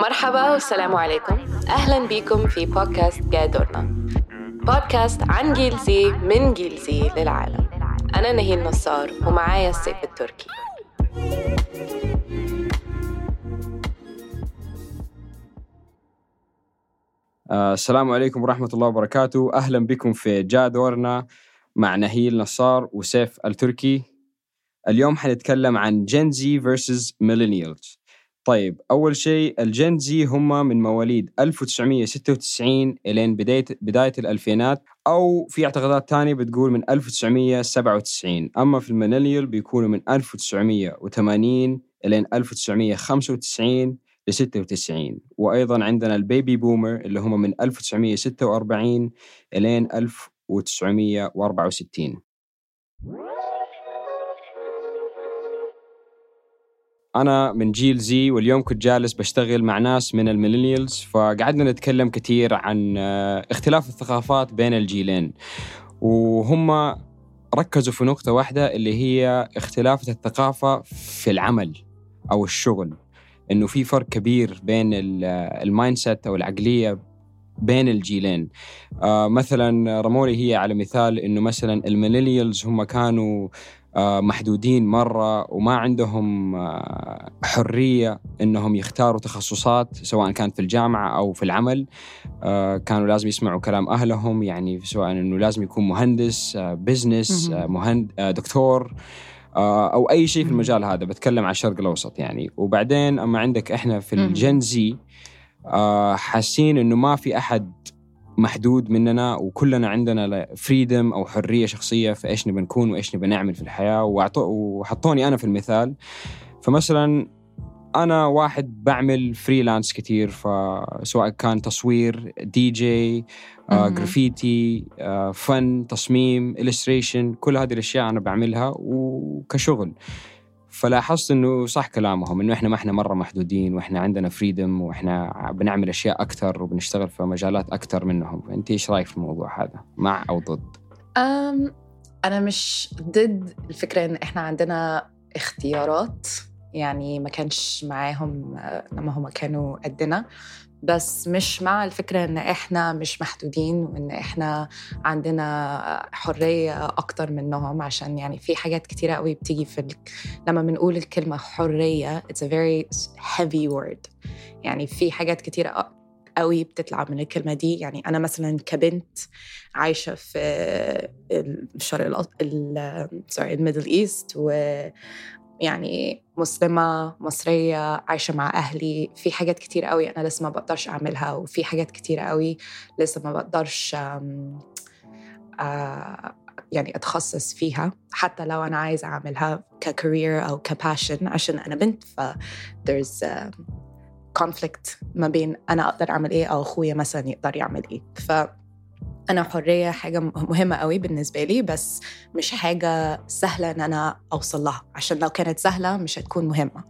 مرحبا والسلام عليكم. أهلا بكم في بودكاست دورنا بودكاست عن جيل زي من جيل زي للعالم. أنا نهيل نصار ومعايا السيف التركي. آه، السلام عليكم ورحمة الله وبركاته. أهلا بكم في جا دورنا مع نهيل نصار وسيف التركي. اليوم حنتكلم عن جنزي versus millennials. طيب أول شيء الجنزي هم من مواليد 1996 إلين بداية بداية الألفينات أو في اعتقادات تانية بتقول من 1997 أما في الميلينيال بيكونوا من 1980 إلين 1995 ل 96 وأيضا عندنا البيبي بومر اللي هم من 1946 إلين 1964 أنا من جيل Z واليوم كنت جالس بشتغل مع ناس من ال millennials فقعدنا نتكلم كثير عن آه، اختلاف الثقافات بين الجيلين. وهم ركزوا في نقطة واحدة اللي هي اختلاف الثقافة في العمل أو الشغل. إنه في فرق كبير بين ال mindset أو العقلية بين الجيلين. آه مثلا رمولي هي على مثال إنه مثلا ال millennials هم كانوا آه، محدودين مرة وما عندهم آه، حرية إنهم يختاروا تخصصات سواء كانت في الجامعة أو في العمل. آه، كانوا لازم يسمعوا كلام أهلهم يعني سواء إنه لازم يكون مهندس بزنس مهند دكتور أو أي شيء في المجال هذا. بتكلم عن الشرق الأوسط يعني. وبعدين أما عندك إحنا في الجنزي حاسين إنه ما في أحد محدود مننا وكلنا عندنا فريدم أو حرية شخصية في إيش نبي نكون وإيش نبي نعمل في الحياة. وحطوني أنا في المثال. فمثلا أنا واحد بعمل freelance كثير فسواء كان تصوير دي جي آه، جرافيتي آه، فن تصميم illustration كل هذه الأشياء أنا بعملها وكشغل. فلاحظت إنه صح كلامهم إنه إحنا ما إحنا مرة محدودين وإحنا عندنا freedom وإحنا بنعمل أشياء أكثر وبنشتغل في مجالات أكثر منهم. فانت إيش رأيك في الموضوع هذا مع أو ضد؟ أم أنا مش ضد الفكرة إن إحنا عندنا اختيارات يعني ما كانش معاهم آه، لما هم كانوا قدنا بس مش مع الفكرة إن إحنا مش محدودين وإن إحنا عندنا حرية أكتر منهم عشان يعني في حاجات كتيرة قوي بتيجي في ال... لما بنقول الكلمة حرية it's a very heavy word. يعني في حاجات كتيرة قوي بتطلع من الكلمة دي. يعني أنا مثلا كبنت عايشة في الشرق sorry ال Middle East و يعني مسلمة مصرية عايشة مع أهلي في حاجات كتير قوي أنا لسه ما بقدرش أعملها وفي حاجات كتير قوي لسه ما بقدرش يعني أتخصص فيها. حتى لو أنا عايزة أعملها ك career أو ك passion عشان أنا بنت ف there's conflict ما بين أنا أقدر أعمل إيه أو أخويا مثلا يقدر يعمل إيه. ف أنا حرية حاجة مهمة قوي بالنسبة لي بس مش حاجة سهلة إن أنا أوصل لها. عشان لو كانت سهلة مش هتكون مهمة.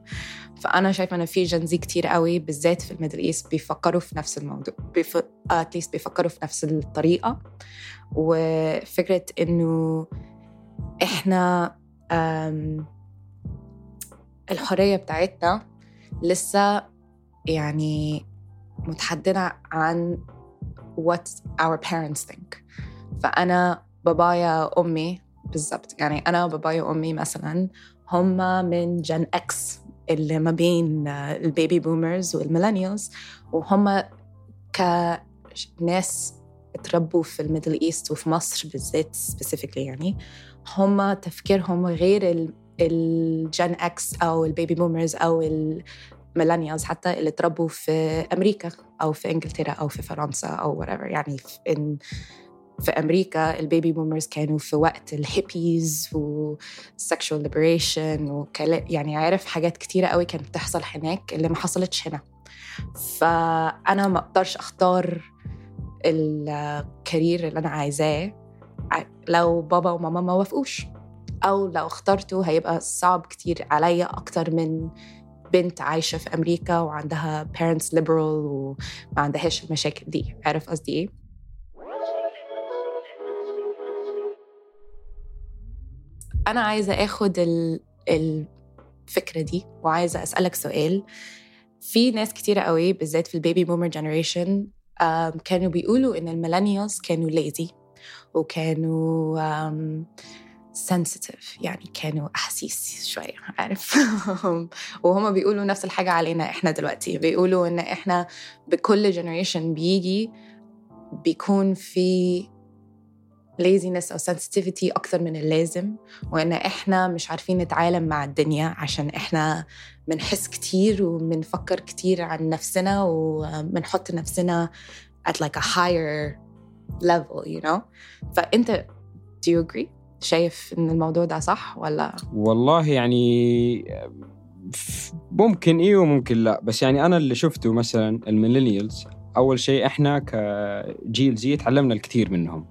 فأنا شايفة إن في Gen Z كتير قوي بالذات في ال Middle East بيفكروا في نفس الموضوع بيف... at least بيفكروا في نفس الطريقة. وفكرة إنه إحنا أم... الحرية بتاعتنا لسه يعني متحددة عن what our parents think. فأنا بابايا وأمي بالضبط. يعني أنا وبابايا وأمي مثلا هم من Gen X اللي ما بين ال baby boomers وال millennials وهم كناس اتربوا في ال Middle East وفي مصر بالذات specifically يعني. هم تفكيرهم غير ال Gen X أو ال baby boomers أو millennials حتى اللي تربوا في أمريكا أو في إنجلترا أو في فرنسا أو whatever. يعني في, في أمريكا ال baby boomers كانوا في وقت ال hippies وال sexual liberation يعني عارف حاجات كتيرة قوي كانت بتحصل هناك اللي ما حصلتش هنا. فأنا ما أقدرش أختار ال career اللي أنا عايزاه. لو بابا وماما ما وافقوش. أو لو اخترته هيبقى صعب كتير عليا أكتر من بنت عايشة في أمريكا وعندها parents liberal وما عندهاش المشاكل دي عارف قصدي إيه؟ أنا عايزة آخد الفكرة دي وعايزة أسألك سؤال في ناس كتيرة قوي بالذات في ال baby boomer generation كانوا بيقولوا إن ال millennials كانوا lazy وكانوا sensitive يعني كانوا أحاسيس شوية عارف وهم بيقولوا نفس الحاجة علينا إحنا دلوقتي بيقولوا إن إحنا بكل generation بيجي بيكون في laziness أو sensitivity أكتر من اللازم وإن إحنا مش عارفين نتعامل مع الدنيا عشان إحنا بنحس كتير وبنفكر كتير عن نفسنا وبنحط نفسنا at like a higher level you know فأنت do you agree؟ شايف إن الموضوع ده صح ولا؟ والله يعني ممكن إيه وممكن لا. بس يعني أنا اللي شفته مثلا ال millennials أول شيء إحنا كجيل Z تعلمنا الكثير منهم.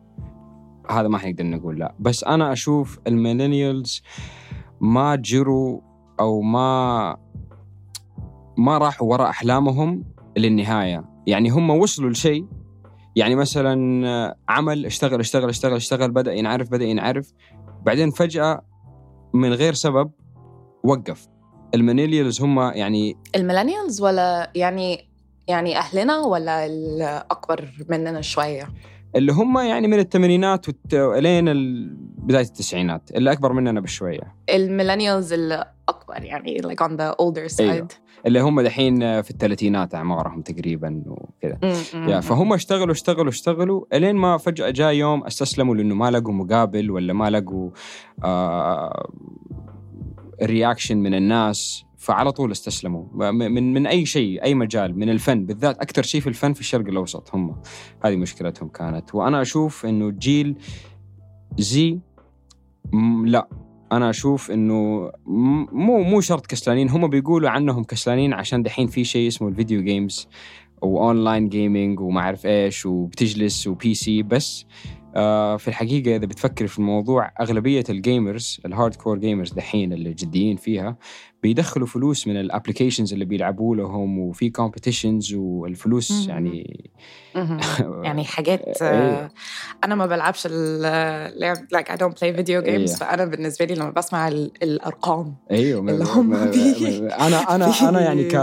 هذا ما حنقدر نقول لا. بس أنا أشوف ال millennials ما جروا أو ما ما راحوا وراء أحلامهم للنهاية. يعني هم وصلوا لشيء يعني مثلا عمل اشتغل اشتغل اشتغل اشتغل بدأ ينعرف بدأ ينعرف. بعدين فجأة من غير سبب وقف. ال millennials هم يعني ال millennials ولا يعني يعني أهلنا ولا الأكبر مننا شوية؟ اللي هم يعني من الثمانينات لين بداية التسعينات اللي أكبر مننا بشوية. ال millennials الاكبر يعني like on the older side. أيوه. اللي هم دحين في الثلاثينات اعمارهم تقريبا وكذا. يعني فهم اشتغلوا اشتغلوا اشتغلوا إلين ما فجأة جاء يوم استسلموا لأنه ما لقوا مقابل ولا ما لقوا آه reaction من الناس فعلى طول استسلموا. من من أي شيء أي مجال من الفن بالذات أكثر شيء في الفن في الشرق الأوسط هم. هذه مشكلتهم كانت. وأنا أشوف إنه جيل Z لا. أنا أشوف إنه مو مو شرط كسلانين. هم بيقولوا عنهم كسلانين عشان دحين في شيء اسمه ال video games و online gaming وما أعرف إيش وبتجلس و PC بس. في الحقيقة إذا بتفكر في الموضوع أغلبية ال gamers ال hardcore gamers دحين اللي جديين فيها بيدخلوا فلوس من ال applications اللي بيلعبوا لهم وفي competitions والفلوس يعني يعني حاجات إيه. أنا ما بلعبش اللعب like I don't play video games فأنا بالنسبة لي لما بسمع الأرقام أيوه اللي هم أنا أنا أنا يعني ك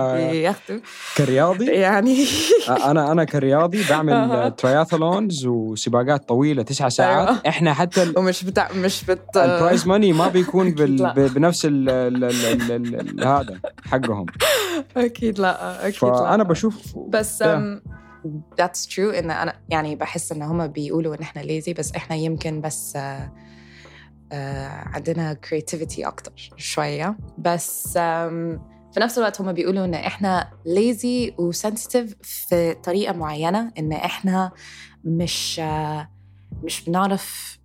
كرياضي يعني أنا أنا كرياضي بعمل triathlons وسباقات طويلة تسعة ساعات أيوة. إحنا حتى. ومش بتاع مش بت ال prize money ما بيكون بال... بنفس ال... هذا حقهم. أكيد لا أكيد فأنا لا. بشوف بس that's true إن أنا يعني بحس إن هم بيقولوا إن إحنا lazy بس إحنا يمكن بس uh, uh, عندنا creativity أكتر شوية. بس في نفس الوقت هم بيقولوا إن إحنا lazy و sensitive في طريقة معينة إن إحنا مش uh, مش بنعرف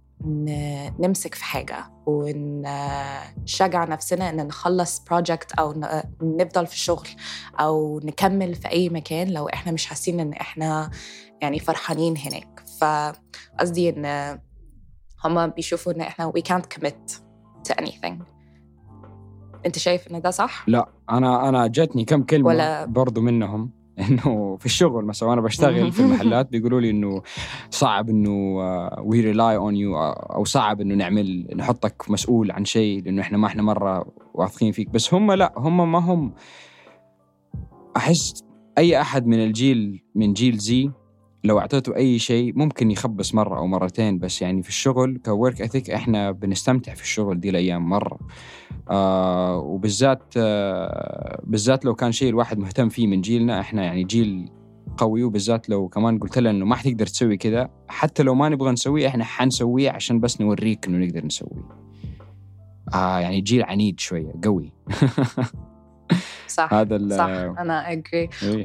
نمسك في حاجة ونشجع نفسنا إن نخلص project أو نفضل في الشغل أو نكمل في أي مكان لو إحنا مش حاسين إن إحنا يعني فرحانين هناك. فقصدي إن هما بيشوفوا إن إحنا we can't commit to anything. أنت شايف إن ده صح؟ لا أنا أنا جاتني كم كلمة ولا؟ برضو منهم. إنه في الشغل مثلا وأنا بشتغل في المحلات بيقولوا لي إنه صعب إنه we rely on you أو صعب إنه نعمل نحطك مسؤول عن شيء لأنه إحنا ما إحنا مرة واثقين فيك. بس هم لا هم ما هم أحس أي أحد من الجيل من جيل Z لو أعطيته أي شيء ممكن يخبص مرة أو مرتين بس يعني في الشغل ك work ethic إحنا بنستمتع في الشغل دي الأيام مرة. آه وبالذات آه بالذات لو كان شيء الواحد مهتم فيه من جيلنا إحنا يعني جيل قوي وبالذات لو كمان قلت له إنه ما حتقدر تسوي كذا حتى لو ما نبغى نسويه إحنا حنسويه عشان بس نوريك إنه نقدر نسويه. آه يعني جيل عنيد شوية قوي. صح هذا صح أنا اجري إيه.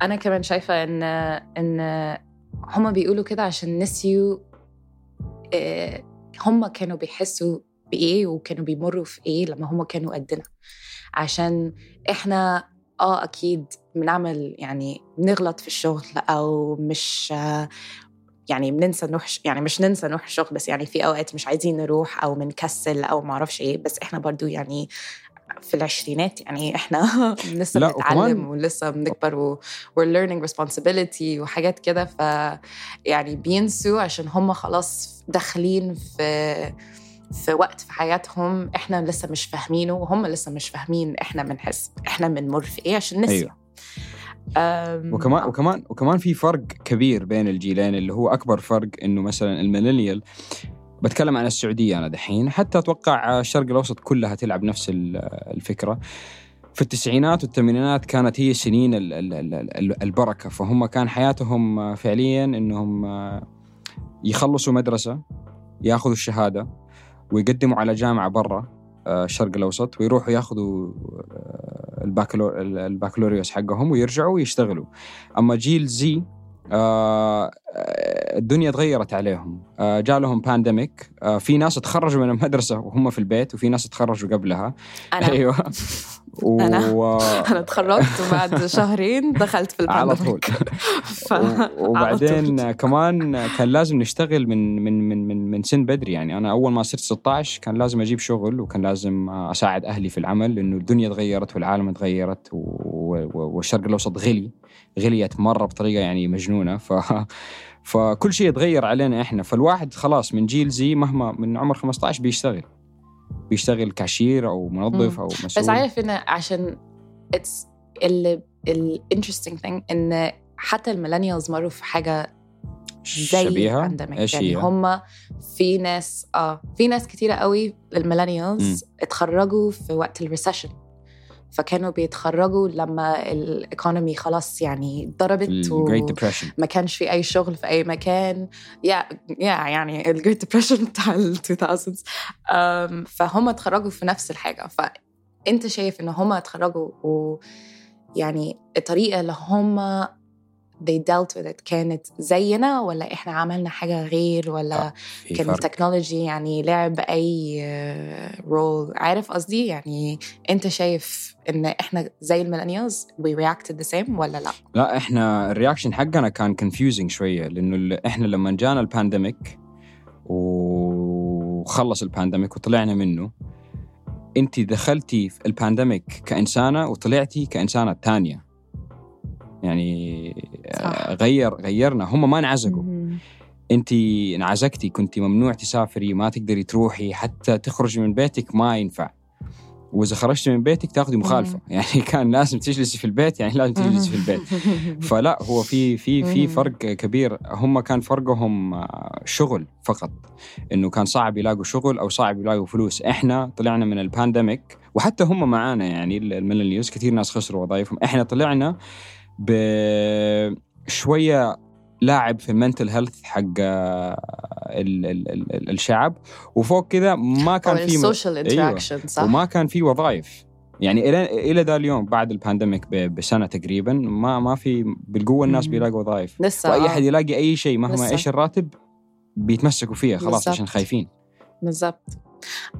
وأنا كمان شايفة ان إن هم بيقولوا كده عشان نسيوا آه، هم كانوا بيحسوا بإيه وكانوا بيمروا في إيه لما هم كانوا قدنا. عشان إحنا آه أكيد بنعمل يعني بنغلط في الشغل أو مش يعني بننسى نروح يعني مش ننسى نروح الشغل بس يعني في أوقات مش عايزين نروح أو بنكسل أو ما أعرفش إيه بس إحنا برضو يعني في العشرينات يعني إحنا لسه بنتعلم ولسه بنكبر و we're learning responsibility وحاجات كده ف يعني بينسوا عشان هم خلاص داخلين في في وقت في حياتهم إحنا لسه مش فاهمينه وهم لسه مش فاهمين إحنا بنحس إحنا بنمر في إيه عشان نسي أيوة. وكمان وكمان وكمان في فرق كبير بين الجيلين اللي هو أكبر فرق إنه مثلا الميلينيال بتكلم عن السعودية أنا دحين. حتى أتوقع الشرق الأوسط كلها تلعب نفس الفكرة. في التسعينات والثمانينات كانت هي سنين البركة. فهم كان حياتهم فعليا إنهم يخلصوا مدرسة ياخذوا الشهادة ويقدموا على جامعة برا الشرق الأوسط ويروحوا ياخذوا البكالوريوس حقهم ويرجعوا ويشتغلوا. أما جيل زي آه الدنيا تغيرت عليهم. آه جاء لهم بانديميك آه في ناس تخرجوا من المدرسة وهم في البيت وفي ناس تخرجوا قبلها. أنا. أيوه. و... أنا أنا تخرجت وبعد شهرين دخلت في على طول. ف... وبعدين كمان كان لازم نشتغل من من من من من سن بدري. يعني أنا أول ما صرت 16 كان لازم أجيب شغل وكان لازم أساعد أهلي في العمل لأنه الدنيا تغيرت والعالم تغيرت والشرق الأوسط غلي غليت مرة بطريقة يعني مجنونة. ف فكل شيء يتغير علينا إحنا. فالواحد خلاص من جيل Z مهما من عمر 15 بيشتغل. بيشتغل كاشير أو منظف أو مسؤول. بس عارف انه عشان it's ال interesting thing إن حتى ال millennials مروا في حاجة زي شبيهة؟ يعني؟ هم في ناس آه في ناس كتيرة قوي ال millennials اتخرجوا في وقت ال recession فكانوا بيتخرجوا لما ال economy خلاص يعني ضربت ال Great Depression ما كانش في أي شغل في أي مكان. yeah yeah يعني ال Great Depression بتاع ال 2000 أم، فهم اتخرجوا في نفس الحاجة. فانت شايف إن هم اتخرجوا ويعني الطريقة اللي هم they dealt with it كانت زينا ولا إحنا عملنا حاجة غير ولا في كان ال technology يعني لعب أي role عارف قصدي؟ يعني أنت شايف إن إحنا زي ال millennials we reacted the same ولا لأ؟ لا إحنا ال reaction حقنا كان confusing شوية لأنه إحنا لما جانا ال pandemic وخلص ال pandemic وطلعنا منه انت دخلتي في ال pandemic كإنسانة وطلعتي كإنسانة تانية. يعني صح. آه، غير غيرنا. هم ما انعزقوا. انت انعزلتي كنت ممنوع تسافري ما تقدري تروحي حتى تخرجي من بيتك ما ينفع. وإذا خرجتي من بيتك تاخذي مخالفة. يعني كان لازم تجلسي في البيت يعني لازم تجلسي في البيت. فلا هو في في في. فرق كبير. هم كان فرقهم آه، شغل فقط. إنه كان صعب يلاقوا شغل أو صعب يلاقوا فلوس. إحنا طلعنا من ال pandemic وحتى هم معانا يعني ال millennials كثير ناس خسروا وظائفهم. إحنا طلعنا بشوية لاعب في ال mental health حق آه، ال- ال- ال- الشعب وفوق كذا ما كان في ال social أيوة. interaction صح وما كان في وظائف يعني إلى إلى ذا اليوم بعد ال pandemic بسنة تقريبا ما ما في بالقوة الناس مم. بيلاقوا وظائف لسه وأي آه. احد يلاقي أي شيء مهما لسه. إيش الراتب بيتمسكوا فيها خلاص بالضبط. عشان خايفين بالظبط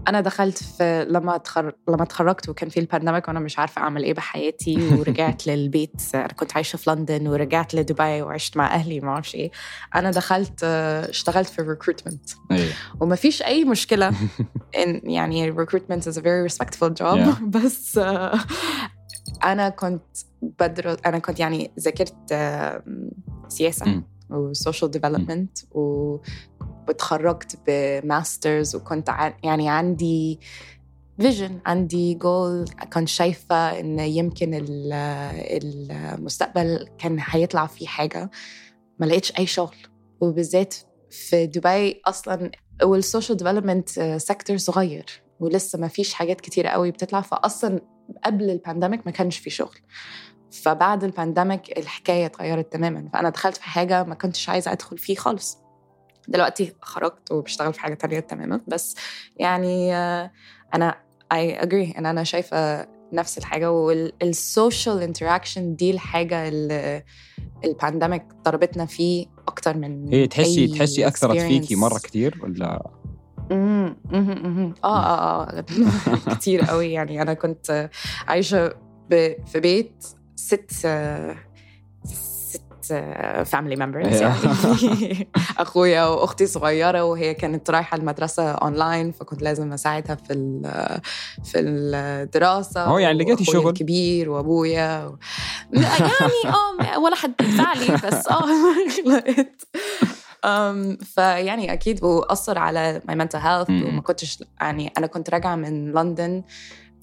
أنا دخلت في لما تخر... لما اتخرجت وكان في ال pandemic وأنا مش عارفة أعمل إيه بحياتي ورجعت للبيت. أنا كنت عايشة في لندن ورجعت لدبي وعشت مع أهلي ما أعرفش إيه. أنا دخلت اشتغلت في ال recruitment أيوه. وما فيش أي مشكلة إن يعني ال recruitment is very respectful job. Yeah. بس أنا كنت بدرس أنا كنت يعني ذاكرت سياسة. و social development واتخرجت ب masters وكنت يعني عندي vision عندي جول كنت شايفة إن يمكن ال- المستقبل كان هيطلع فيه حاجة. ما لقيتش أي شغل. وبالذات في دبي أصلا وال social development sector صغير ولسه ما فيش حاجات كتيرة قوي بتطلع. فأصلا قبل ال pandemic ما كانش في شغل. فبعد ال pandemic الحكاية اتغيرت تماما. فأنا دخلت في حاجة ما كنتش عايزة أدخل فيه خالص. دلوقتي خرجت وبشتغل في حاجة تانية تماما بس يعني آه، أنا I agree إن أنا شايفة نفس الحاجة وال social interaction دي الحاجة اللي ال pandemic ضربتنا فيه أكتر من هي تحسي أي تحسي أثرت فيكي. مرة كتير ولا. آه آه آه كتير قوي يعني أنا كنت عايشة في بيت ست ست family members يعني أخويا وأختي صغيرة وهي كانت رايحة المدرسة اونلاين فكنت لازم أساعدها في ال- في الدراسة أهو يعني لقيتي شغل. الكبير وأبويا و... يعني آه ولا حد بيدفع لي بس آه لقيت فيعني أكيد واثر على mental health مم. وما كنتش يعني أنا كنت راجعة من لندن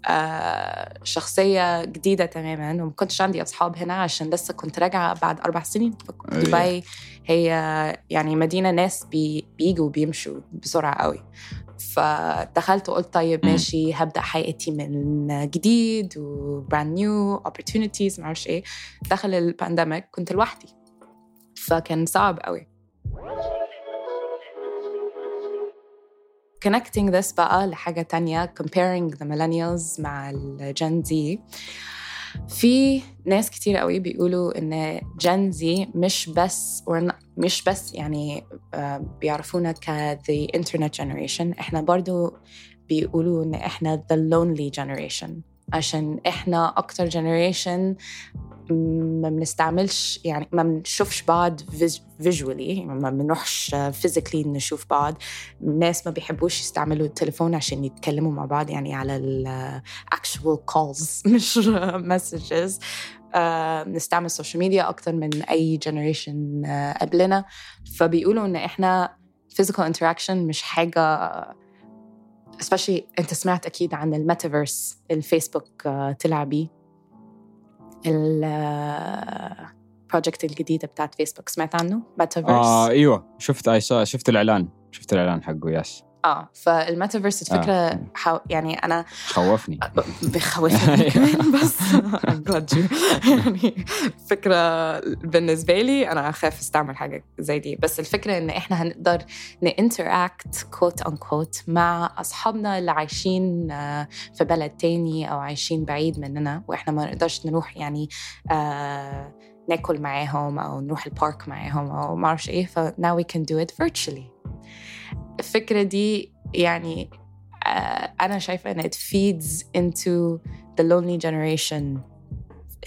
آه، شخصية جديدة تماما وما كنتش عندي أصحاب هنا عشان لسه كنت راجعة بعد أربع سنين أيوة. دبي. هي يعني مدينة ناس بي بيجوا وبيمشوا بسرعة قوي. فدخلت وقلت طيب. ماشي هبدأ حياتي من جديد و brand new opportunities معرفش إيه. دخل ال pandemic كنت لوحدي. فكان صعب قوي. Connecting this بقى لحاجة تانية comparing the millennials مع ال Gen Z في ناس كتير قوي بيقولوا إن Gen Z مش بس مش بس يعني آه، بيعرفونا ك the internet generation. إحنا برضو بيقولوا إن إحنا the lonely generation. عشان إحنا أكتر generation ما بنستعملش يعني ما بنشوفش بعض فيجوالي ما بنروحش فيزيكلي نشوف بعض. الناس ما بيحبوش يستعملوا التليفون عشان يتكلموا مع بعض يعني على ال actual calls مش messages. آه، بنستعمل ال social media أكتر من أي generation آه، قبلنا. فبيقولوا إن إحنا physical interaction مش حاجة especially أنت سمعت أكيد عن الميتافيرس الفيسبوك آه، طلع بيه. ال project الجديدة بتاعت فيسبوك سمعت عنه؟ ميتافيرس. آه إيوه شفت شفت الإعلان. شفت الإعلان حقه yes آه فالميتافيرس الفكرة آه. حو... يعني أنا خوفني. بخوفني كمان بس يعني فكرة بالنسبة لي أنا اخاف أستعمل حاجة زي دي. بس الفكرة إن إحنا هنقدر ن interact quote unquote مع أصحابنا اللي عايشين آه، في بلد تاني أو عايشين بعيد مننا وإحنا ما نقدرش نروح يعني آه ناكل معاهم أو نروح ال park معاهم أو ما أعرفش إيه ف now we can do it virtually. الفكرة دي يعني آه، أنا شايفة إن it feeds into the lonely generation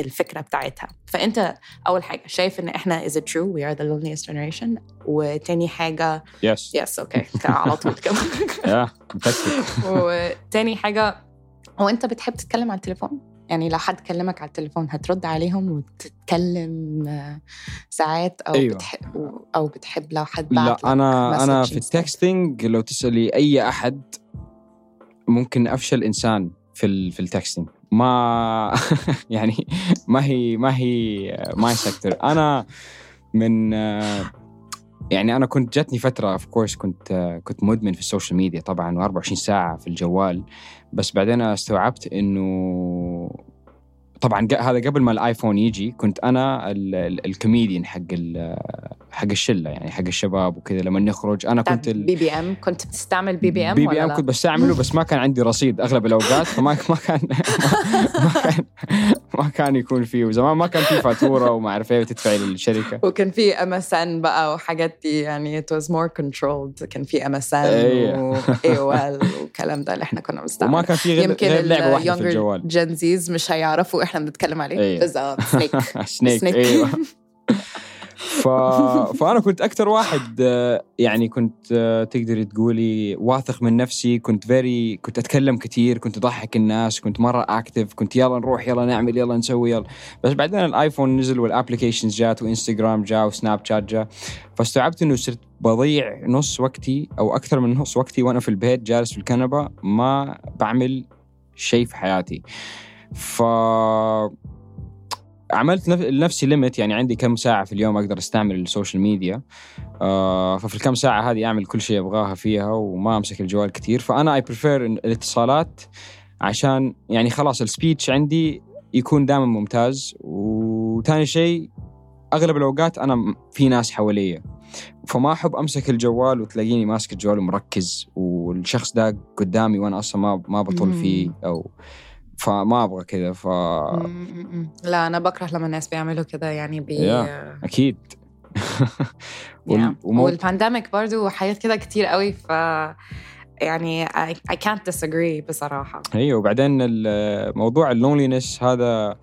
الفكرة بتاعتها. فأنت أول حاجة شايف إن إحنا is it true we are the loneliest generation وتاني حاجة yes yes okay كان على طول كده. متاكد وتاني حاجة هو أنت بتحب تتكلم على التليفون؟ يعني لو حد كلمك على التليفون هترد عليهم وتتكلم آه، ساعات أو أيوة. بتحب أو بتحب لو حد بعت لا أنا أنا في. ال texting لو تسألي أي أحد ممكن أفشل إنسان في في ال texting ما يعني ما هي ما هي my sector أنا من يعني أنا كنت جاتني فترة of course كنت كنت مدمن في ال social media طبعا و24 ساعة في الجوال بس بعدين استوعبت إنه طبعا هذا قبل ما ال iPhone يجي كنت أنا ال- ال- الكوميديان حق حق الشلة يعني حق الشباب وكذا لما نخرج أنا كنت ال- B BM كنت بتستعمل بي بي ام بي بي ام؟ كنت بستعمله بس ما كان عندي رصيد أغلب الأوقات فما ما كان ما كان ما كان يكون فيه. وزمان ما كان في فاتورة وما أعرف إيه وتدفعي للشركة. وكان في MSN بقى وحاجات دي يعني it was more controlled. كان في MSN أيوة. و AOL والكلام ده اللي إحنا كنا وما بنستعمله كان في غير, يمكن غير لعبة واحدة في الجوال. Gen Z's مش هيعرفوا إحنا بنتكلم عليه. بالظبط snake snake أيوه ف... فأنا كنت أكثر واحد يعني كنت تقدري تقولي واثق من نفسي كنت very كنت أتكلم كثير كنت أضحك الناس كنت مرة active كنت يلا نروح يلا نعمل يلا نسوي يلا. بس بعدين ال iPhone نزل وال applications جات وإنستغرام جاء وسناب شات جاء فاستوعبت إنه صرت بضيع نص وقتي أو أكثر من نص وقتي وأنا في البيت جالس في الكنبة ما بعمل شيء في حياتي. ف عملت نف- لنفسي limit يعني عندي كم ساعة في اليوم أقدر أستعمل ال social media. آه ففي الكم ساعة هذه أعمل كل شيء أبغاها فيها وما أمسك الجوال كثير. فأنا I prefer الاتصالات عشان يعني خلاص ال speech عندي يكون دائما ممتاز. وثاني شيء أغلب الأوقات أنا في ناس حواليا. فما أحب أمسك الجوال وتلاقيني ماسك الجوال ومركز والشخص ده قدامي وأنا أصلا ما ما بطل فيه أو فما أبغى كذا ف. لا أنا بكره لما الناس بيعملوا كده يعني بي وال... وال- ومو- وال pandemic برضو حاجات كده كتير قوي ف يعني I, I can't disagree بصراحة. أيوه وبعدين موضوع ال loneliness هذا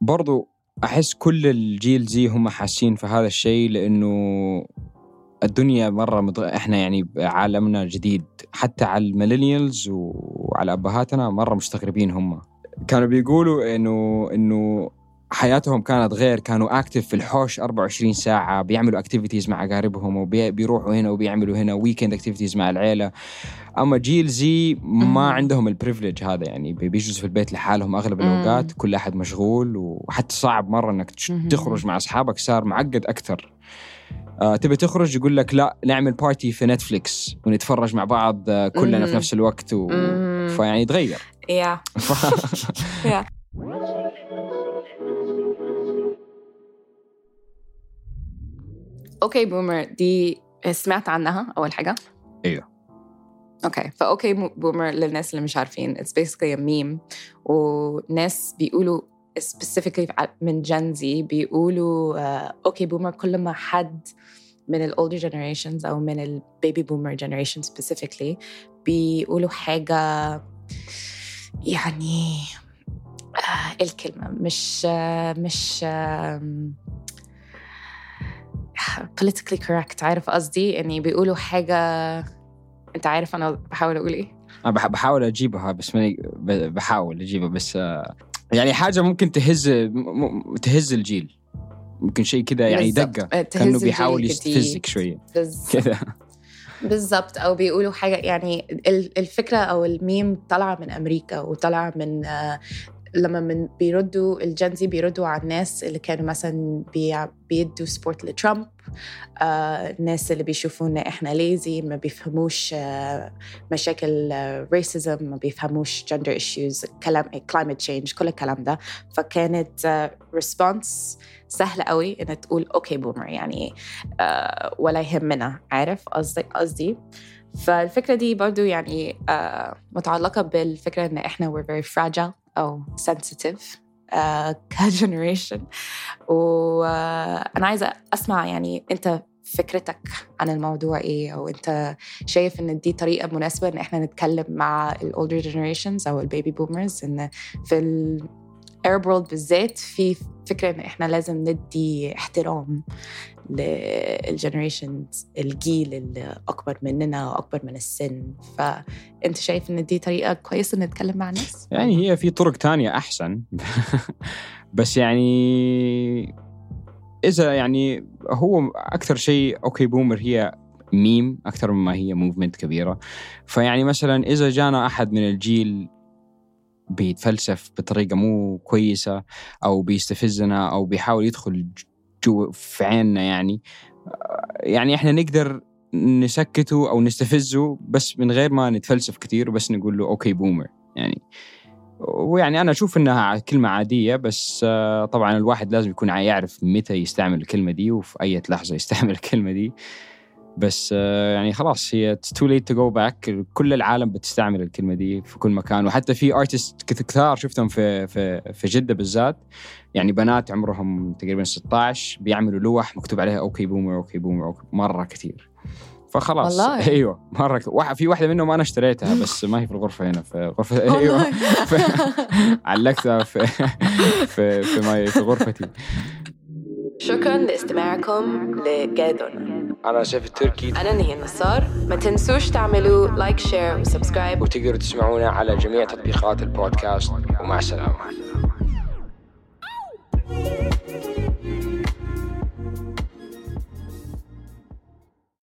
برضو أحس كل الجيل Z هم حاسين في هذا الشيء لأنه الدنيا مرة مضغ... إحنا يعني عالمنا جديد حتى على ال millennials وعلى أبهاتنا مرة مستغربين هم كانوا بيقولوا إنه إنه حياتهم كانت غير كانوا active في الحوش 24 ساعة بيعملوا activities مع أقاربهم وبيروحوا هنا وبيعملوا هنا weekend activities مع العيلة أما جيل Z ما. عندهم ال privilege هذا يعني بي- بيجلسوا في البيت لحالهم أغلب. الأوقات كل أحد مشغول وحتى صعب مرة إنك. تخرج مع أصحابك صار معقد أكثر آه تبي تخرج يقول لك لا نعمل party في نتفليكس ونتفرج مع بعض آه كلنا في. نفس الوقت و... مم. فيعني يتغير. يا OK boomer دي سمعت عنها أول حاجة؟ أيوه OK ف OK boomer للناس اللي مش عارفين basically a meme. وناس بيقولوا specifically من جن زي بيقولوا آه، أوكي بومر كل ما حد من ال older generations أو من ال baby boomer generation specifically بيقولوا حاجة يعني آه، إيه الكلمة مش آه، مش آم، politically correct. عارف قصدي؟ يعني بيقولوا حاجة أنت عارف أنا بحاول أقول إيه؟ أنا بح- بحاول أجيبها بس ماني بحاول أجيبها بس آه، يعني حاجة ممكن تهز م- تهز الجيل. ممكن شيء كذا يعني. دقة. كأنه بيحاول. يستفزك شوية. كذا بالظبط. أو بيقولوا حاجة يعني ال- الفكرة أو الميم طالعة من أمريكا وطالعة من آه، لما من بيردوا ال Gen Z بيردوا على الناس اللي كانوا مثلا بي- بيدوا support لترامب آه، الناس اللي بيشوفوا إن إحنا lazy ما بيفهموش آه، مشاكل racism ما بيفهموش gender issues كلام climate change كل الكلام ده. فكانت response سهلة قوي ان تقول OK boomer يعني آه، ولا يهمنا عارف قصدي قصدي؟ فالفكرة دي برضو يعني آه، متعلقة بالفكرة إن إحنا we're very fragile. أو آه، ك generation وأنا عايزة أسمع يعني أنت فكرتك عن الموضوع إيه؟ أو أنت شايف إن دي طريقة مناسبة إن إحنا نتكلم مع ال older generations أو ال baby boomers إن في ال Arab world بالذات في فكرة إن إحنا لازم ندي احترام لل generations الجيل اللي اكبر مننا وأكبر من السن. فأنت شايف إن دي طريقة كويسة نتكلم مع الناس؟ يعني هي في طرق تانية أحسن. بس يعني إذا يعني هو أكثر شيء OK boomer هي ميم أكثر مما هي movement كبيرة. فيعني مثلا إذا جانا أحد من الجيل بيتفلسف بطريقة مو كويسة أو بيستفزنا أو بيحاول يدخل جو في عيننا يعني. يعني إحنا نقدر نسكته أو نستفزه بس من غير ما نتفلسف كثير وبس نقول له OK boomer يعني. ويعني أنا أشوف إنها كلمة عادية بس آه، طبعا الواحد لازم يكون يعرف متى يستعمل الكلمة دي وفي أي لحظة يستعمل الكلمة دي. بس آه، يعني خلاص هي too late to go back كل العالم بتستعمل الكلمة دي في كل مكان. وحتى في artists كثار شفتهم في في في جدة بالذات. يعني بنات عمرهم تقريبا 16 بيعملوا لوح مكتوب عليها OK boomer OK boomer OK مرة كثير. فخلاص. والله؟ أيوه. مرة ك... واحد- في واحدة منهم أنا اشتريتها بس ما هي في الغرفة هنا في غرفة أيوه. علقتها في في في, my في غرفتي. شكرا لاستماعكم لجادون أنا سيف التركي. أنا نهي النصار. ما تنسوش تعملوا like share و subscribe وتقدروا تسمعونا على جميع تطبيقات البودكاست. ومع السلامة.